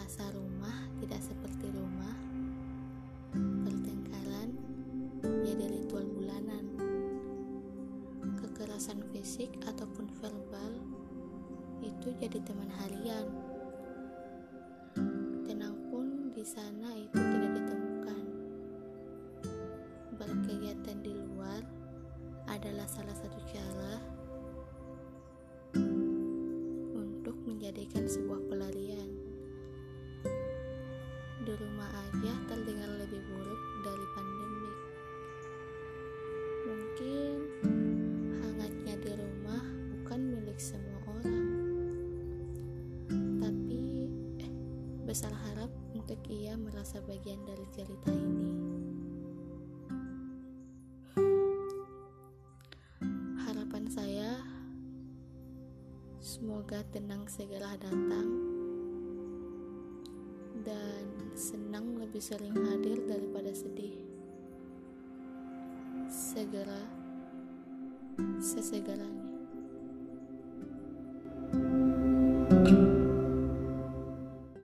merasa rumah tidak seperti rumah, pertengkaran dari tuan bulanan, kekerasan fisik ataupun verbal itu jadi teman harian. Tenang pun di sana itu tidak ditemukan. Berkegiatan di luar adalah salah satu cara untuk menjadikan sebuah di rumah aja terdengar lebih buruk dari pandemik. Mungkin hangatnya di rumah bukan milik semua orang. Tapi eh, besar harap untuk ia merasa bagian dari cerita ini. Harapan saya semoga tenang segera datang lebih sering hadir daripada sedih. Segera, sesegaranya. thank you